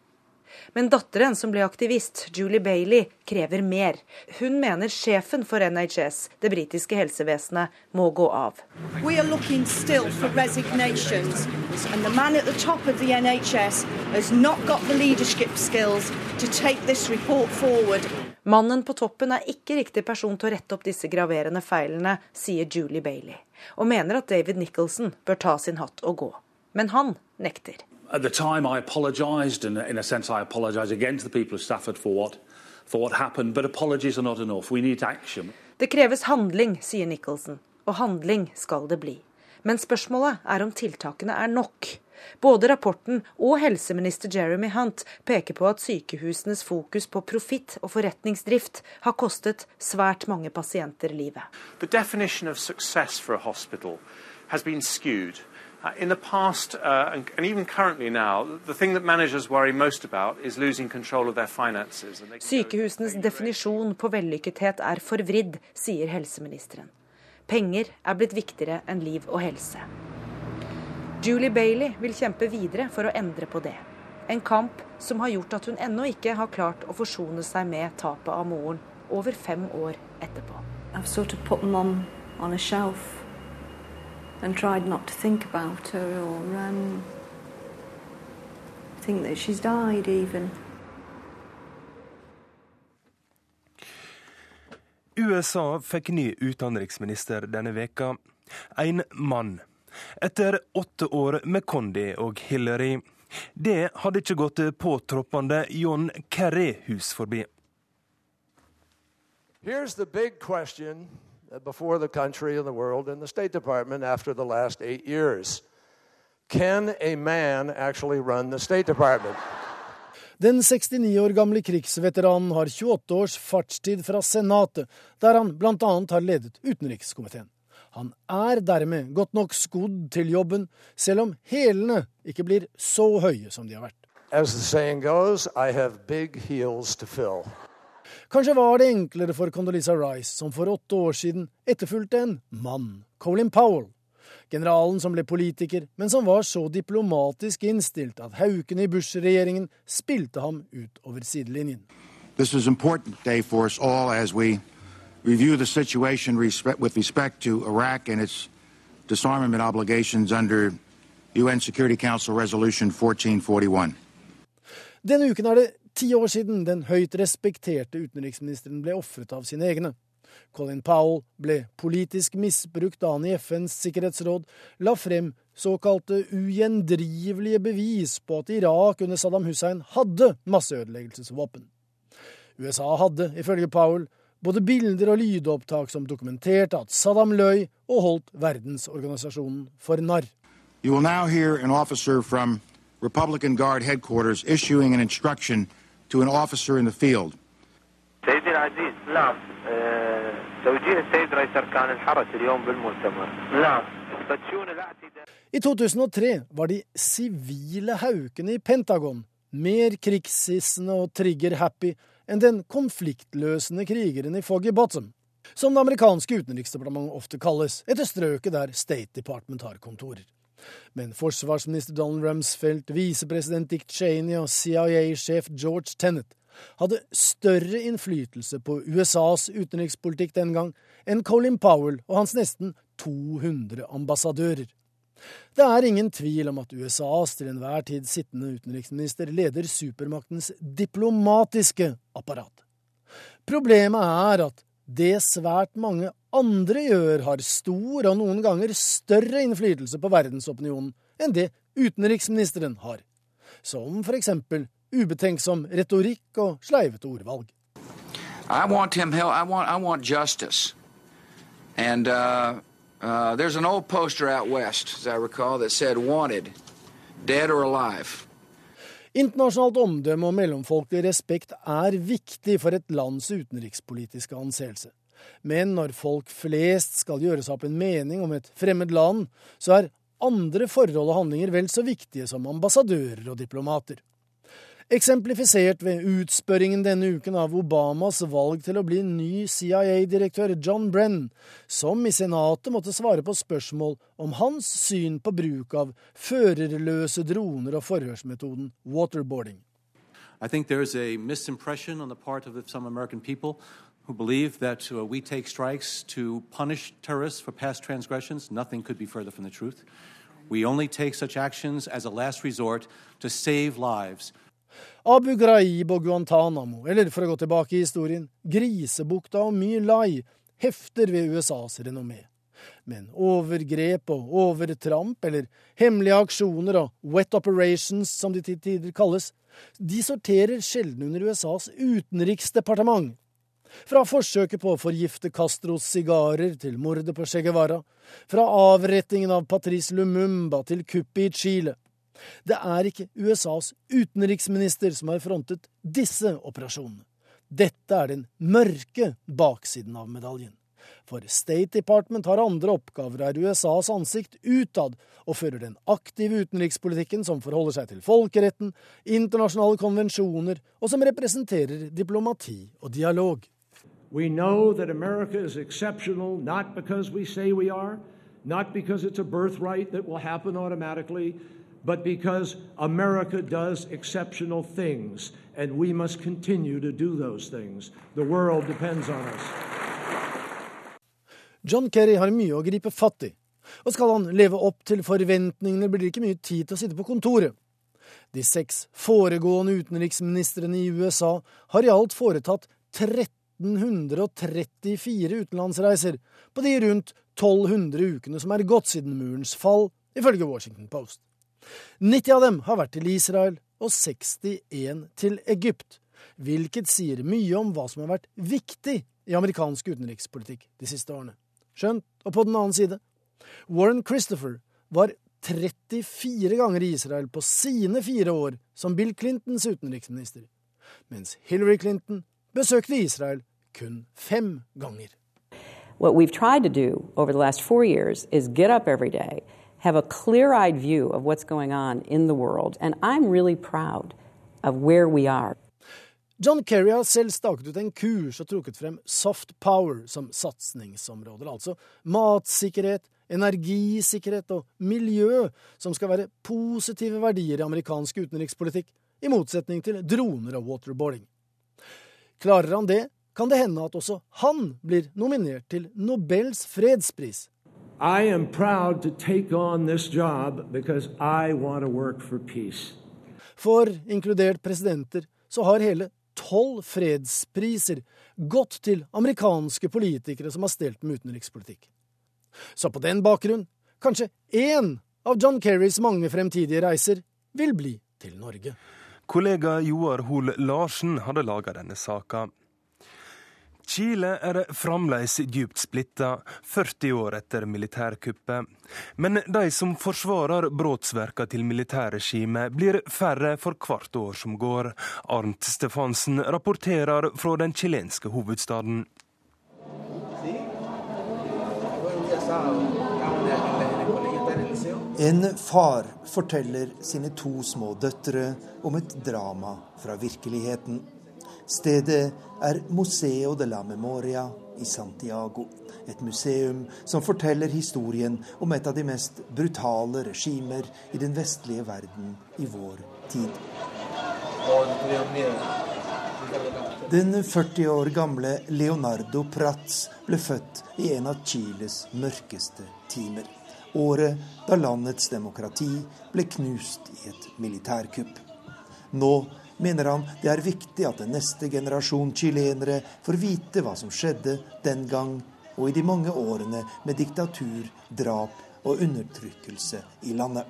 Speaker 13: Men datteren som ble aktivist, Julie Bailey, krever mer. Hun mener sjefen for NHS, det britiske helsevesenet, må gå av. NHS has not got the leadership skills to take this report. Mannen på toppen er ikke riktig person til å rette opp disse graverende feilene, sier Julie Bailey, og mener at David Nicholson bør ta sin hatt og gå. Men han nekter.
Speaker 16: At the time, I apologised, and in a sense, I apologise again to the people of Stafford for what, for what happened. But apologies are not enough. We need action.
Speaker 13: Det kreves handling, sier Nicholson, og handling skal det bli. Men spørsmålet er om tiltakene er nok. Både rapporten og helseminister Jeremy Hunt peker på at sykehusenes fokus på profitt og forretningsdrift har kostet svært mange pasienter livet.
Speaker 17: has been skewed. Uh, in the past, uh, and, and, even currently now, the thing that managers worry most about is losing control of their finances.
Speaker 13: Sykehusenes definisjon på vellykkethet er forvridd, sier helseministeren. Penger er blitt viktigere enn liv og helse. Julie Bailey vil kjempe videre for å endre på det. En kamp som har gjort at hun ennå ikke har klart å forsone seg med tapet av moren over fem år etterpå. Sort of um,
Speaker 2: USA fikk ny utenriksminister denne veka. En mann etter åtte år med Condi og Hillary. Det hadde ikke gått påtroppende John Kerry hus forbi.
Speaker 18: Here's the big question before the country and the world and the State Department after the last eight years. Can a man actually run the State Department?
Speaker 19: Den 69 år gamle krigsveteranen har 28 års fartstid fra Senatet, der han bl.a. har ledet utenrikskomiteen. Han er dermed godt nok skodd til jobben, selv om hælene ikke blir så høye som de har vært.
Speaker 18: Goes,
Speaker 19: Kanskje var det enklere for Condoleezza Rice, som for åtte år siden etterfulgte en mann, Colin Powell. Generalen som ble politiker, men som var så diplomatisk innstilt at haukene i Bush-regjeringen spilte ham ut over sidelinjen.
Speaker 20: This was important day for us all as we review the situation respect, with respect to Iraq and its disarmament obligations under UN Security Council Resolution 1441.
Speaker 19: Denne uken er det ti år siden den høyt respekterte utenriksministeren ble ofret av sine egne. Colin Powell ble politisk misbrukt da han i FNs sikkerhetsråd la frem såkalte ugjendrivelige bevis på at Irak under Saddam Hussein hadde masseødeleggelsesvåpen. USA hadde, ifølge Powell, både bilder og lydopptak som dokumenterte at Saddam løy og holdt verdensorganisasjonen for narr.
Speaker 20: You will now hear an officer from Republican Guard headquarters issuing an instruction to an officer in the field.
Speaker 19: I 2003 var de sivile haukene i Pentagon mer krigshissende og trigger-happy enn den konfliktløsende krigeren i Foggy Bottom, som det amerikanske utenriksdepartementet ofte kalles, etter strøket der State Department har kontorer. Men forsvarsminister Donald Rumsfeldt, visepresident Dick Cheney og CIA-sjef George Tenet hadde større innflytelse på USAs utenrikspolitikk den gang enn Colin Powell og hans nesten 200 ambassadører. Det er ingen tvil om at USAs til enhver tid sittende utenriksminister leder supermaktens diplomatiske apparat. Problemet er at det svært mange andre gjør, har stor og noen ganger større innflytelse på verdensopinionen enn det utenriksministeren har, som for eksempel ubetenksom retorikk og sleivete ordvalg. I want him, I want, I want justice. And uh, uh, there's an old poster out west, as I recall, that said wanted, dead or alive. Internasjonalt omdømme og mellomfolkelig respekt er viktig for et lands utenrikspolitiske anseelse. Men når folk flest skal gjøre seg opp en mening om et fremmed land, så er andre forhold og handlinger vel så viktige som ambassadører og diplomater eksemplifisert ved utspørringen denne uken av Obamas valg til å bli ny CIA-direktør John Brenn, som i Senatet måtte svare på spørsmål om hans syn på bruk av førerløse droner og forhørsmetoden waterboarding. I think there is a misimpression on the part of some American people who believe that uh, we take strikes to punish terrorists for past transgressions. Nothing could be further from the truth. We only take such actions as a last resort to save lives Abu Ghraib og Guantánamo, eller for å gå tilbake i historien, Grisebukta og My Lai, hefter ved USAs renommé. Men overgrep og overtramp, eller hemmelige aksjoner og wet operations, som de til tider kalles, de sorterer sjelden under USAs utenriksdepartement. Fra forsøket på å forgifte Castros sigarer til mordet på Che Guevara, fra avrettingen av Patrice Lumumba til kuppet i Chile, det er ikke USAs utenriksminister som har frontet disse operasjonene. Dette er den mørke baksiden av medaljen. For State Department har andre oppgaver, er USAs ansikt utad og fører den aktive utenrikspolitikken som forholder seg til folkeretten, internasjonale konvensjoner, og som representerer diplomati og dialog. We know that America is exceptional not because we say we are, not because it's a birthright that will happen automatically, but because America does exceptional things, and we must continue to do those things. The world depends on us. John Kerry har mye å gripe fatt i, og skal han leve opp til forventningene, blir det ikke mye tid til å sitte på kontoret. De seks foregående utenriksministrene i USA har i alt foretatt 1334 utenlandsreiser på de rundt 1200 ukene som er gått siden murens fall, ifølge Washington Post. 90 av dem har vært til Israel og 61 til Egypt, hvilket sier mye om hva som har vært viktig i amerikansk utenrikspolitikk de siste årene. Skjønt, og på den annen side, Warren Christopher var 34 ganger i Israel på sine fire år som Bill Clintons utenriksminister, mens Hillary Clinton besøkte Israel kun fem ganger. What we've tried to do over the last four years is get up every day have a clear eyed view of what's going on in the world. And I'm really proud of where we are. John Kerry har selv staket ut en kurs og trukket frem soft power som satsingsområder, altså matsikkerhet, energisikkerhet og miljø, som skal være positive verdier i amerikansk utenrikspolitikk, i motsetning til droner og waterboarding. Klarer han det, kan det hende at også han blir nominert til Nobels fredspris I am proud to take on this job because I want to work for peace. For inkludert presidenter så har hele tolv fredspriser gått til amerikanske politikere som har stelt med utenrikspolitikk. Så på den bakgrunn, kanskje én av John Kerrys mange fremtidige reiser vil bli til Norge.
Speaker 2: Kollega Joar Hoel Larsen hadde laga denne saka. Chile er fremdeles dypt splitta, 40 år etter militærkuppet. Men de som forsvarer brotsverka til militærregimet, blir færre for hvert år som går. Arnt Stefansen rapporterer fra den chilenske hovedstaden.
Speaker 21: En far forteller sine to små døtre om et drama fra virkeligheten. Stedet er Museo de la Memoria i Santiago. Et museum som forteller historien om et av de mest brutale regimer i den vestlige verden i vår tid. Den 40 år gamle Leonardo Prats ble født i en av Chiles mørkeste timer året da landets demokrati ble knust i et militærkupp. Nå mener han det er viktig at den neste generasjon chilenere får vite hva som skjedde den gang og i de mange årene med diktatur, drap og undertrykkelse i landet.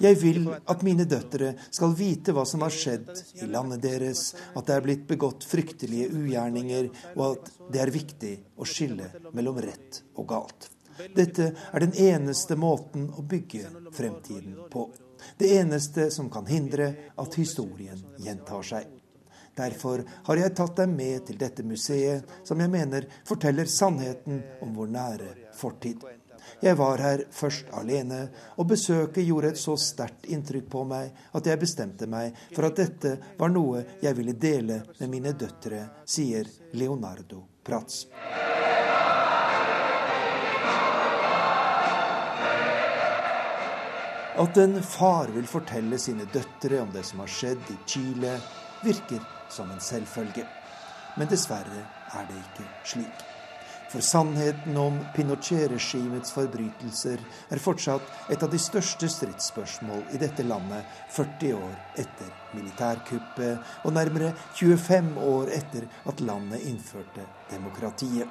Speaker 21: Jeg vil at mine døtre skal vite hva som har skjedd i landet deres, at det er blitt begått fryktelige ugjerninger, og at det er viktig å skille mellom rett og galt. Dette er den eneste måten å bygge fremtiden på. Det eneste som kan hindre at historien gjentar seg. Derfor har jeg tatt deg med til dette museet, som jeg mener forteller sannheten om vår nære fortid. Jeg var her først alene, og besøket gjorde et så sterkt inntrykk på meg at jeg bestemte meg for at dette var noe jeg ville dele med mine døtre, sier Leonardo Prats. At en far vil fortelle sine døtre om det som har skjedd i Chile, virker som en selvfølge. Men dessverre er det ikke slik. For sannheten om Pinochet-regimets forbrytelser er fortsatt et av de største stridsspørsmål i dette landet 40 år etter militærkuppet og nærmere 25 år etter at landet innførte demokratiet.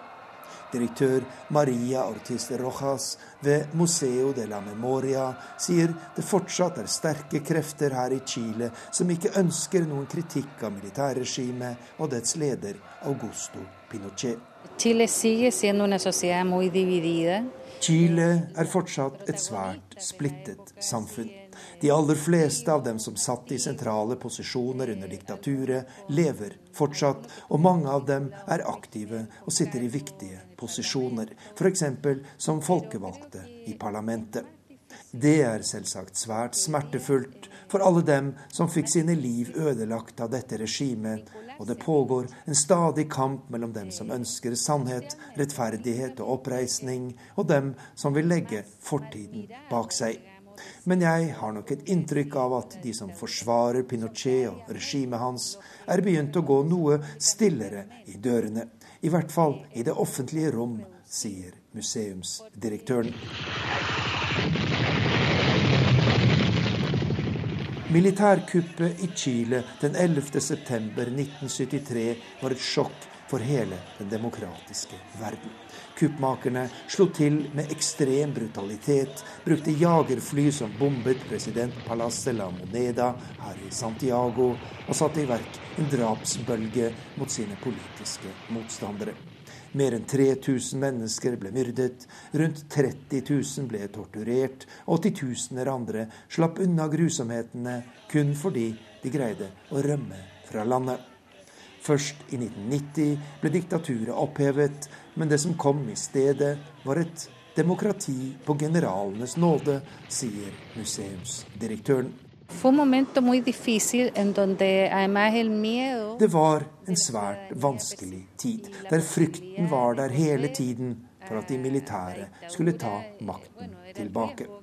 Speaker 21: Direktør Maria Ortiz de Rojas ved Museo de la Memoria sier det fortsatt er sterke krefter her i Chile som ikke ønsker noen kritikk av militærregimet og dets leder Augusto Pinochet.
Speaker 22: Chile
Speaker 21: er fortsatt et svært splittet samfunn. De aller fleste av dem som satt i sentrale posisjoner under diktaturet, lever fortsatt, og mange av dem er aktive og sitter i viktige posisjoner, f.eks. som folkevalgte i parlamentet. Det er selvsagt svært smertefullt for alle dem som fikk sine liv ødelagt av dette regimet, og det pågår en stadig kamp mellom dem som ønsker sannhet, rettferdighet og oppreisning, og dem som vil legge fortiden bak seg. Men jeg har nok et inntrykk av at de som forsvarer Pinochet og regimet hans, er begynt å gå noe stillere i dørene. I hvert fall i det offentlige rom, sier museumsdirektøren. Militærkuppet i Chile den 11.9.1973 var et sjokk for hele den demokratiske verden. Kuppmakerne slo til med ekstrem brutalitet, brukte jagerfly som bombet president Palace la Moneda her i Santiago, og satte i verk en drapsbølge mot sine politiske motstandere. Mer enn 3000 mennesker ble myrdet, rundt 30 000 ble torturert, og titusener andre slapp unna grusomhetene kun fordi de greide å rømme fra landet. Først i 1990 ble diktaturet opphevet, men det som kom i stedet, var et demokrati på generalenes nåde, sier museumsdirektøren. Det var en svært vanskelig tid, der frykten var der hele tiden for at de militære skulle ta makten tilbake.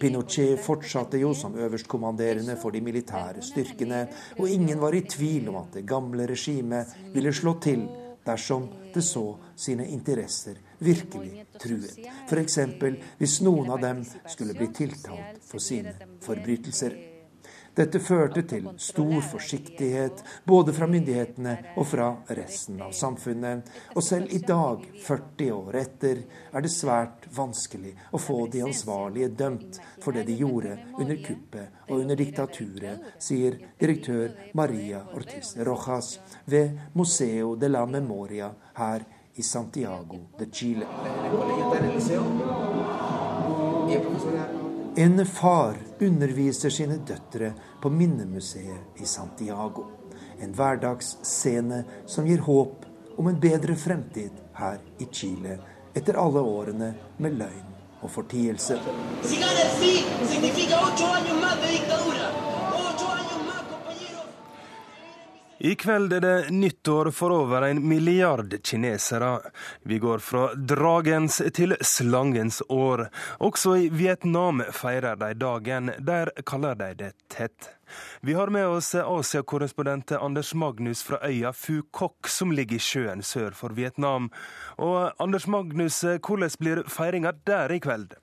Speaker 21: Pinochet fortsatte jo som øverstkommanderende for de militære styrkene, og ingen var i tvil om at det gamle regimet ville slå til dersom det så sine interesser virkelig truet. F.eks. hvis noen av dem skulle bli tiltalt for sine forbrytelser. Dette førte til stor forsiktighet både fra myndighetene og fra resten av samfunnet. Og selv i dag, 40 år etter, er det svært vanskelig å få de ansvarlige dømt for det de gjorde under kuppet og under diktaturet, sier direktør Maria Ortiz Rojas ved Museo de la Memoria her i Santiago de Chile. En far underviser sine døtre på minnemuseet i Santiago. En hverdagsscene som gir håp om en bedre fremtid her i Chile etter alle årene med løgn og fortielse.
Speaker 2: I kveld er det nyttår for over en milliard kinesere. Vi går fra dragens til slangens år. Også i Vietnam feirer de dagen. Der kaller de det tett. Vi har med oss Asia-korrespondent Anders Magnus fra øya Phu Kok, som ligger i sjøen sør for Vietnam. Og Anders Magnus, hvordan blir feiringa der i kveld?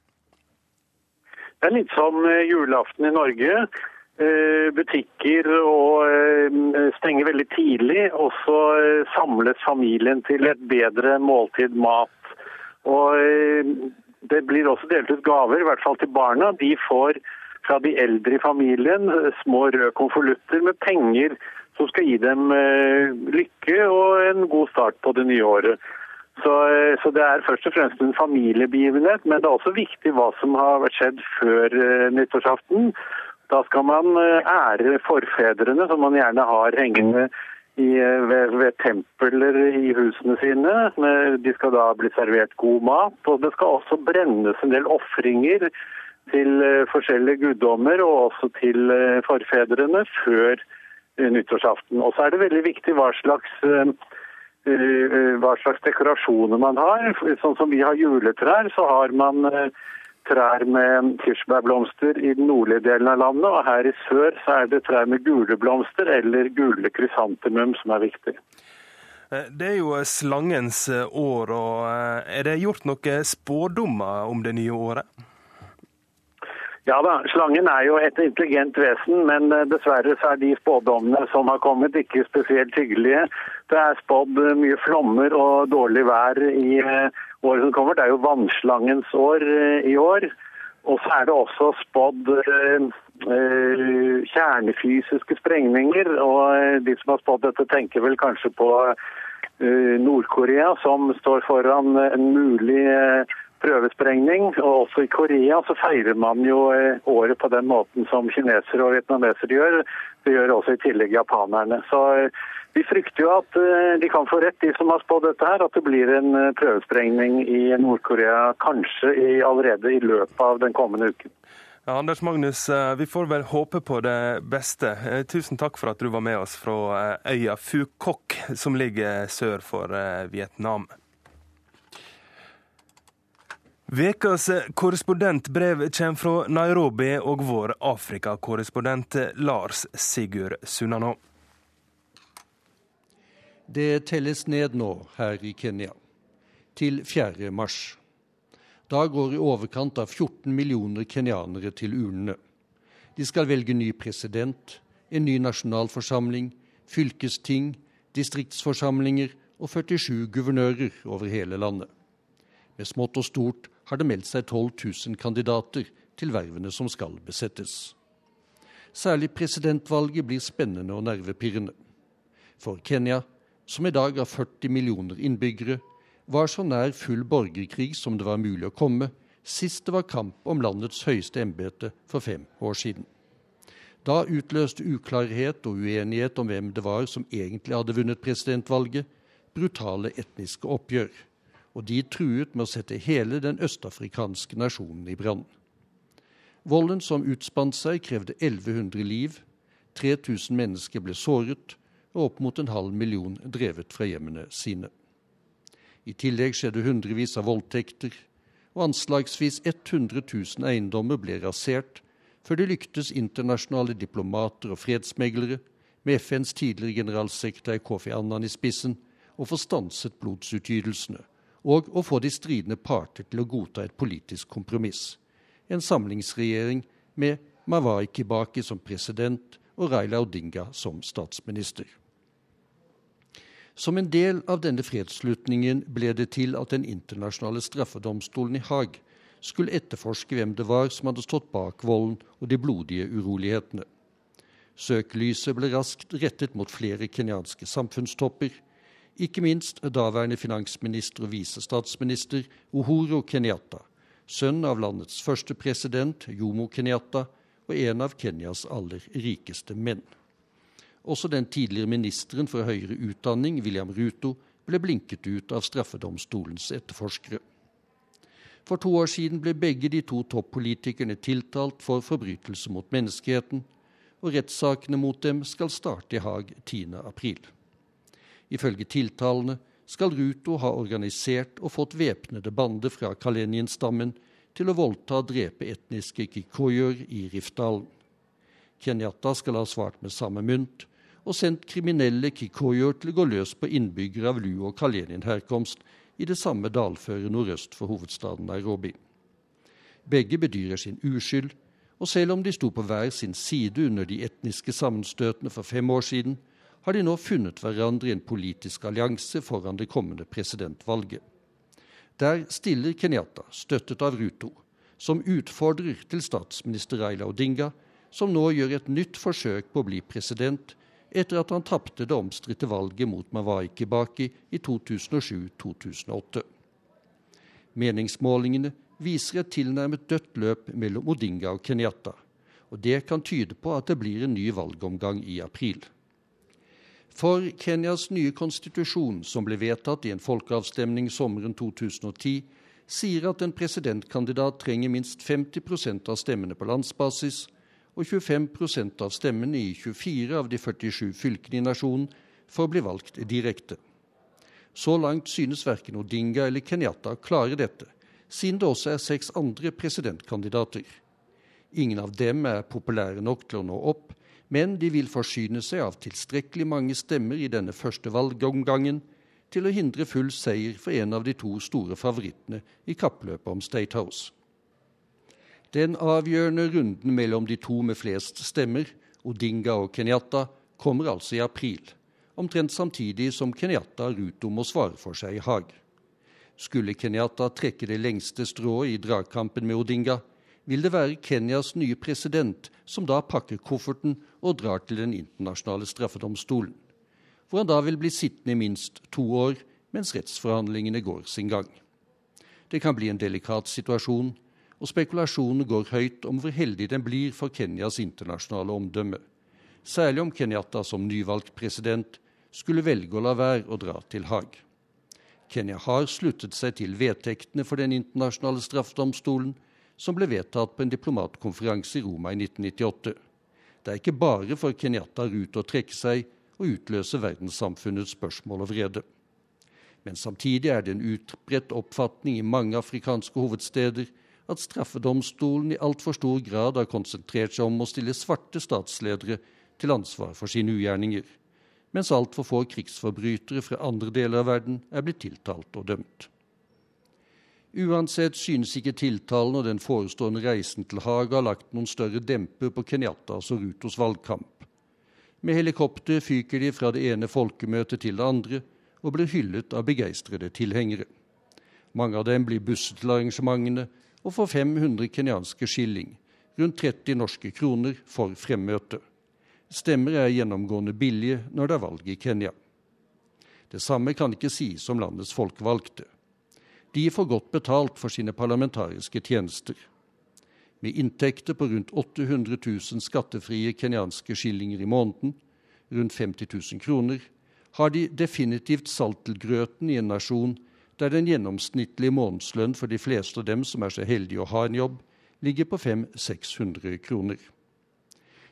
Speaker 23: Det er litt som julaften i Norge. Eh, butikker og eh, stenger veldig tidlig. Og så eh, samles familien til et bedre måltid mat. Og det blir også delt ut gaver, i hvert fall til barna. De får fra de eldre i familien små røde konvolutter med penger som skal gi dem lykke og en god start på det nye året. Så, så, det er først og fremst en familiebegivenhet, men det er også viktig hva som har skjedd før nyttårsaften. Da skal man eh, ære forfedrene, som man gjerne har hengende i, eh, ved, ved, tempeler i husene sine. De skal da bli servert god mat. Og det skal også brennes en del ofringer til eh, forskjellige guddommer, og også til forfedrene, før nyttårsaften. Og så er det veldig viktig hva slags, hva slags dekorasjoner man har. Sånn som vi har juletrær, så har man trær med kirsebærblomster i den nordlige delen av landet, og her i sør så er det trær med gule blomster eller gule krysantemum som er viktig.
Speaker 2: Eh, det er jo slangens eh, år, og eh, er det gjort noen spådommer om det nye året?
Speaker 23: Ja da, slangen er jo et intelligent vesen, men dessverre så er de spådommene som har kommet ikke spesielt hyggelige. Det er spådd mye flommer og dårlig vær i året som kommer. Det er jo vannslangens år eh, i år. Og så er det også spådd eh, eh, kjernefysiske sprengninger. Og de som har spådd dette, tenker vel kanskje på Nord-Korea, som står foran en mulig prøvesprengning. Og også i Korea så feirer man jo året på den måten som kinesere og vietnamesere gjør. Det gjør også i tillegg japanerne. Så vi frykter jo at eh, de kan få rett, de som har spådd dette her, at det blir en eh, prøvesprengning i Nord-Korea kanskje i, allerede i løpet av den kommende uken.
Speaker 2: Ja, Anders Magnus, eh, vi får vel håpe på det beste. Tusen takk for at du var med oss fra øya Quoc, som ligger sør for Vietnam. Vekas korrespondentbrev kommer fra Nairobi og vår Afrikakorrespondent Lars Sigurd Sunnanå.
Speaker 24: Det telles ned nå her i Kenya, til 4. mars. Da går i overkant av 14 millioner kenyanere til urnene. De skal velge ny president, en ny nasjonalforsamling, fylkesting, distriktsforsamlinger og 47 guvernører over hele landet. Med smått og stort har det meldt seg 12 000 kandidater til vervene som skal besettes. Særlig presidentvalget blir spennende og nervepirrende. For Kenya som i dag har 40 millioner innbyggere, var så nær full borgerkrig som det var mulig å komme sist det var kamp om landets høyeste embete for fem år siden. Da utløste uklarhet og uenighet om hvem det var som egentlig hadde vunnet presidentvalget, brutale etniske oppgjør, og de truet med å sette hele den østafrikanske nasjonen i brann. Volden som utspant seg, krevde 1100 liv, 3000 mennesker ble såret, og opp mot en halv million drevet fra hjemmene sine. I tillegg skjedde hundrevis av voldtekter, og anslagsvis 100 000 eiendommer ble rasert før det lyktes internasjonale diplomater og fredsmeglere, med FNs tidligere generalsekretær Kofi Annan i spissen, å få stanset blodsutgytelsene og å få de stridende parter til å godta et politisk kompromiss. En samlingsregjering med Mawai Kibaki som president og Raila Odinga som statsminister. Som en del av denne fredsslutningen ble det til at Den internasjonale straffedomstolen i Haag skulle etterforske hvem det var som hadde stått bak volden og de blodige urolighetene. Søkelyset ble raskt rettet mot flere kenyanske samfunnstopper, ikke minst daværende finansminister og visestatsminister Uhuru Kenyatta, sønn av landets første president, Jomo Kenyatta, og en av Kenyas aller rikeste menn. Også den tidligere ministeren for høyere utdanning, William Ruto, ble blinket ut av straffedomstolens etterforskere. For to år siden ble begge de to toppolitikerne tiltalt for forbrytelse mot menneskeheten, og rettssakene mot dem skal starte i Haag 10.4. Ifølge tiltalene skal Ruto ha organisert og fått væpnede bander fra Kalenien-stammen til å voldta og drepe etniske kikoyer i Rifdalen. Kenyatta skal ha svart med samme mynt og sendt kriminelle kikoyer til å gå løs på innbyggere av Lu- og Kalenien-herkomst i det samme dalføret nordøst for hovedstaden Nairobi. Begge bedyrer sin uskyld, og selv om de sto på hver sin side under de etniske sammenstøtene for fem år siden, har de nå funnet hverandre i en politisk allianse foran det kommende presidentvalget. Der stiller Kenyatta, støttet av Ruto, som utfordrer til statsminister Raila Odinga, som nå gjør et nytt forsøk på å bli president etter at han tapte det omstridte valget mot Mawai Kibaki i 2007-2008. Meningsmålingene viser et tilnærmet dødt løp mellom Odinga og Kenyatta, og det kan tyde på at det blir en ny valgomgang i april. For Kenyas nye konstitusjon, som ble vedtatt i en folkeavstemning sommeren 2010, sier at en presidentkandidat trenger minst 50% av stemmene på landsbasis og 25% av stemmene i 24 av de 47 fylkene i nasjonen for å bli valgt direkte. Så langt synes verken Odinga eller Kenyatta klare dette, siden det også er seks andre presidentkandidater. Ingen av dem er populære nok til å nå opp, men de vil forsyne seg av tilstrekkelig mange stemmer i denne første valgomgangen til å hindre full seier for en av de to store favorittene i kappløpet om State House. Den avgjørende runden mellom de to med flest stemmer, Odinga og Kenyatta, kommer altså i april, omtrent samtidig som Kenyatta og Ruto må svare for seg i Haag. Skulle Kenyatta trekke det lengste strået i dragkampen med Odinga, vil det være Kenyas nye president som da pakker kofferten og drar til Den internasjonale straffedomstolen, hvor han da vil bli sittende i minst to år mens rettsforhandlingene går sin gang. Det kan bli en delikat situasjon, og spekulasjonen går høyt om hvor heldig den blir for Kenyas internasjonale omdømme, særlig om Kenyatta som nyvalgt president skulle velge å la være å dra til Haag. Kenya har sluttet seg til vedtektene for Den internasjonale straffedomstolen, som ble vedtatt på en diplomatkonferanse i Roma i 1998. Det er ikke bare for Kenyatta Ruth å trekke seg og utløse verdenssamfunnets spørsmål og vrede. Men samtidig er det en utbredt oppfatning i mange afrikanske hovedsteder at straffedomstolen i altfor stor grad har konsentrert seg om å stille svarte statsledere til ansvar for sine ugjerninger, mens altfor få krigsforbrytere fra andre deler av verden er blitt tiltalt og dømt. Uansett synes ikke tiltalen og den forestående reisen til Haga har lagt noen større demper på Kenyatas og Rutos valgkamp. Med helikopter fyker de fra det ene folkemøtet til det andre og blir hyllet av begeistrede tilhengere. Mange av dem blir busset til arrangementene og får 500 kenyanske skilling, rundt 30 norske kroner, for fremmøte. Stemmer er gjennomgående billige når det er valg i Kenya. Det samme kan ikke sies om landets folkevalgte. De får godt betalt for sine parlamentariske tjenester. Med inntekter på rundt 800 000 skattefrie kenyanske skillinger i måneden, rundt 50 000 kroner, har de definitivt salt til grøten i en nasjon der den gjennomsnittlige månedslønn for de fleste av dem som er så heldige å ha en jobb, ligger på 500-600 kroner.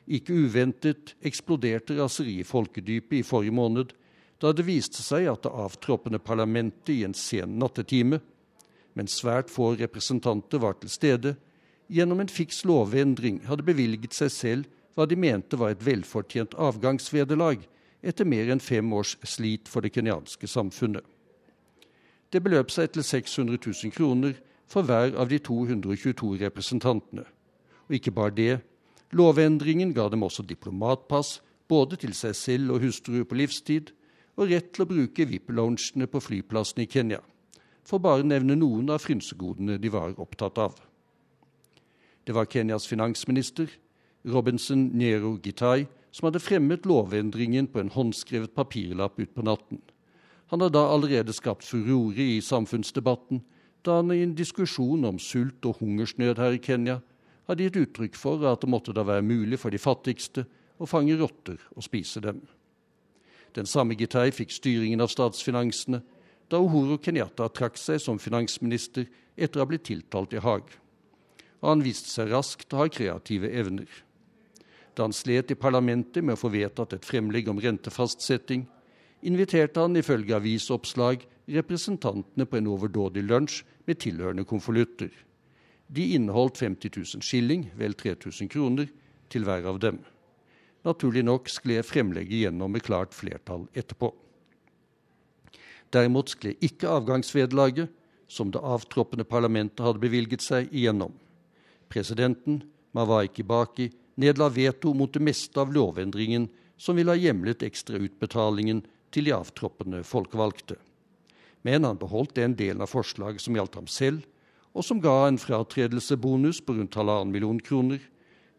Speaker 24: Ikke uventet eksploderte raseriet i folkedypet i forrige måned da det viste seg at det avtroppende parlamentet i en sen nattetime, men svært få representanter var til stede, gjennom en fiks lovendring hadde bevilget seg selv hva de mente var et velfortjent avgangsvederlag etter mer enn fem års slit for det kenyanske samfunnet. Det beløp seg til 600 000 kroner for hver av de 222 representantene. Og ikke bare det. Lovendringen ga dem også diplomatpass, både til seg selv og hustru på livstid, og rett til å bruke VIP-loungene på flyplassen i Kenya, for bare å nevne noen av frynsegodene de var opptatt av. Det var Kenyas finansminister, Robinson Nero Gitai, som hadde fremmet lovendringen på en håndskrevet papirlapp utpå natten. Han har da allerede skapt furore i samfunnsdebatten da han i en diskusjon om sult og hungersnød her i Kenya hadde gitt uttrykk for at det måtte da være mulig for de fattigste å fange rotter og spise dem. Den samme Gitei fikk styringen av statsfinansene da Uhuru Kenyatta trakk seg som finansminister etter å ha blitt tiltalt i Haag. Og han viste seg raskt å ha kreative evner. Da han slet i parlamentet med å få vedtatt et fremlegg om rentefastsetting, inviterte han ifølge avisoppslag representantene på en overdådig lunsj med tilhørende konvolutter. De inneholdt 50 000 skilling, vel 3000 kroner, til hver av dem. Naturlig nok skled fremlegget gjennom med klart flertall etterpå. Derimot skled ikke avgangsvederlaget, som det avtroppende parlamentet hadde bevilget seg, igjennom. Presidenten, Mawai Kibaki, nedla veto mot det meste av lovendringen som ville ha hjemlet ekstrautbetalingen til de avtroppende folkevalgte. Men han beholdt den delen av forslaget som gjaldt ham selv, og som ga en fratredelsebonus på rundt halvannen million kroner,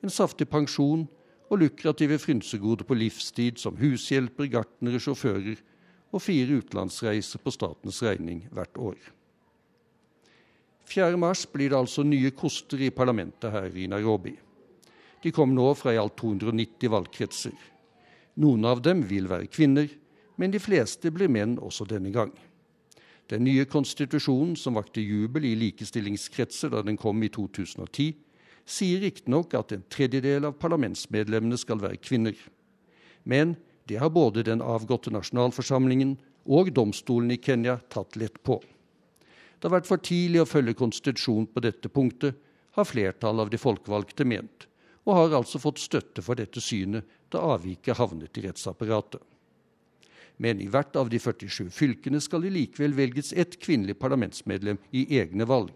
Speaker 24: en saftig pensjon og lukrative frynsegoder på livstid som hushjelper, gartnere, sjåfører og fire utenlandsreiser på statens regning hvert år. 4.3 blir det altså nye koster i parlamentet her i Nairobi. De kom nå fra i alt 290 valgkretser. Noen av dem vil være kvinner, men de fleste blir menn også denne gang. Den nye konstitusjonen, som vakte jubel i likestillingskretser da den kom i 2010, sier riktignok at en tredjedel av parlamentsmedlemmene skal være kvinner. Men det har både den avgåtte nasjonalforsamlingen og domstolen i Kenya tatt lett på. Det har vært for tidlig å følge konstitusjonen på dette punktet, har flertallet av de folkevalgte ment, og har altså fått støtte for dette synet da avviket havnet i rettsapparatet. Men i hvert av de 47 fylkene skal det likevel velges ett kvinnelig parlamentsmedlem i egne valg.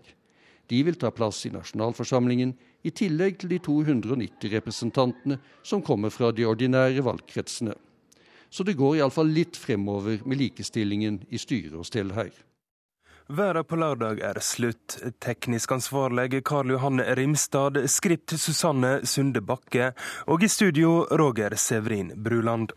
Speaker 24: De vil ta plass i nasjonalforsamlingen, i tillegg til de 290 representantene som kommer fra de ordinære valgkretsene. Så det går iallfall litt fremover med likestillingen i styre og stell her.
Speaker 2: Været på lørdag er slutt. Teknisk ansvarlig Karl Johanne Rimstad, skript Susanne Sunde Bakke, og i studio Roger Severin Bruland.